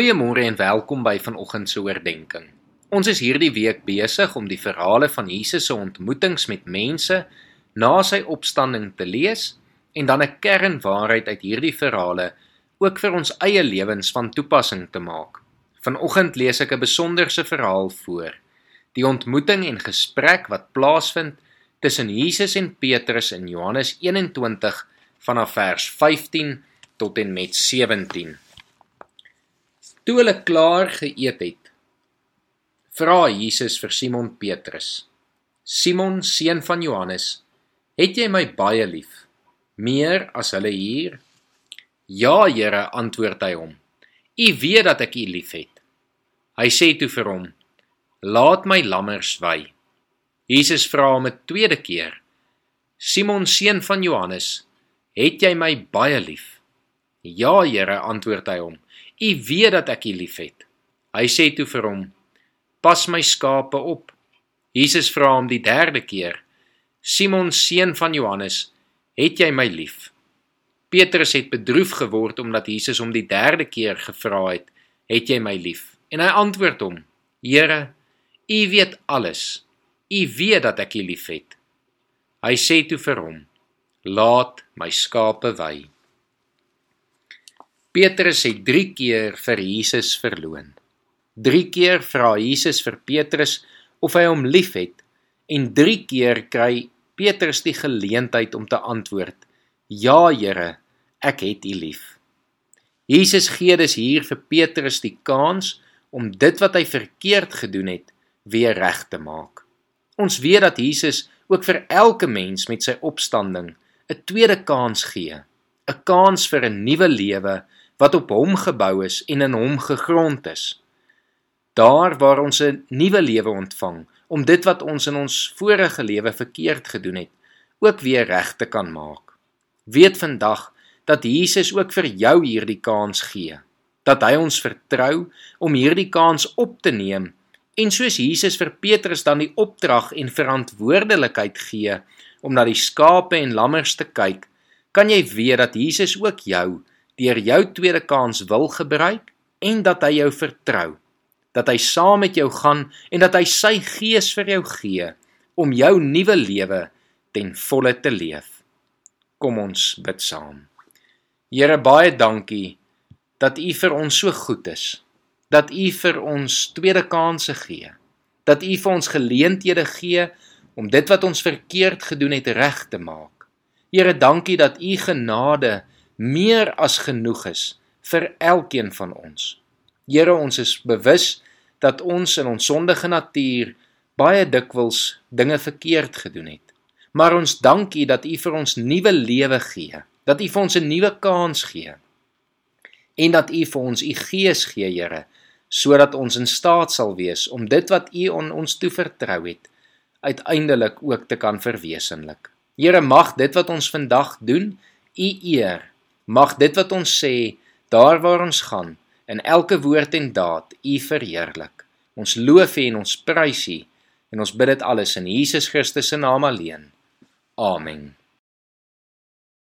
Goeiemôre en welkom by vanoggend se oordeenking. Ons is hierdie week besig om die verhale van Jesus se ontmoetings met mense na sy opstanding te lees en dan 'n kernwaarheid uit hierdie verhale ook vir ons eie lewens van toepassing te maak. Vanoggend lees ek 'n besonderse verhaal voor. Die ontmoeting en gesprek wat plaasvind tussen Jesus en Petrus in Johannes 21 vanaf vers 15 tot en met 17. Toe hulle klaar geëet het, vra Jesus vir Simon Petrus: "Simon, seun van Johannes, het jy my baie lief, meer as hulle hier?" "Ja, Here," antwoord hy hom. "U weet dat ek u liefhet." Hy sê toe vir hom: "Laat my lammers wy." Jesus vra hom 'n tweede keer: "Simon, seun van Johannes, het jy my baie lief?" "Ja, Here," antwoord hy hom. U weet dat ek U liefhet. Hy sê toe vir hom: Pas my skape op. Jesus vra hom die derde keer: Simon seun van Johannes, het jy my lief? Petrus het bedroef geword omdat Jesus hom die derde keer gevra het: Het jy my lief? En hy antwoord hom: Here, U weet alles. U weet dat ek U liefhet. Hy sê toe vir hom: Laat my skape wy. Petrus het 3 keer vir Jesus verloon. 3 keer vra Jesus vir Petrus of hy hom liefhet en 3 keer kry Petrus die geleentheid om te antwoord: "Ja, Here, ek het U lief." Jesus gee dus hier vir Petrus die kans om dit wat hy verkeerd gedoen het, weer reg te maak. Ons weet dat Jesus ook vir elke mens met sy opstanding 'n tweede kans gee, 'n kans vir 'n nuwe lewe wat op hom gebou is en in hom gegrond is. Daar waar ons 'n nuwe lewe ontvang om dit wat ons in ons vorige lewe verkeerd gedoen het, ook weer reg te kan maak. Weet vandag dat Jesus ook vir jou hierdie kans gee. Dat hy ons vertrou om hierdie kans op te neem en soos Jesus vir Petrus dan die opdrag en verantwoordelikheid gee om na die skape en lammers te kyk, kan jy weet dat Jesus ook jou deur jou tweede kans wil gebruik en dat hy jou vertrou dat hy saam met jou gaan en dat hy sy gees vir jou gee om jou nuwe lewe ten volle te leef. Kom ons bid saam. Here baie dankie dat U vir ons so goed is. Dat U vir ons tweede kansse gee. Dat U vir ons geleenthede gee om dit wat ons verkeerd gedoen het reg te maak. Here dankie dat U genade meer as genoeg is vir elkeen van ons. Here, ons is bewus dat ons in ons sondige natuur baie dikwels dinge verkeerd gedoen het. Maar ons dank U dat U vir ons nuwe lewe gee, dat U vir ons 'n nuwe kans gee. En dat U vir ons U Gees gee, Here, sodat ons in staat sal wees om dit wat U aan ons toevertrou het, uiteindelik ook te kan verwesenlik. Here, mag dit wat ons vandag doen, U eer Mag dit wat ons sê, daar waar ons gaan, in elke woord en daad U verheerlik. Ons loof U en ons prys U en ons bid dit alles in Jesus Christus se naam alleen. Amen.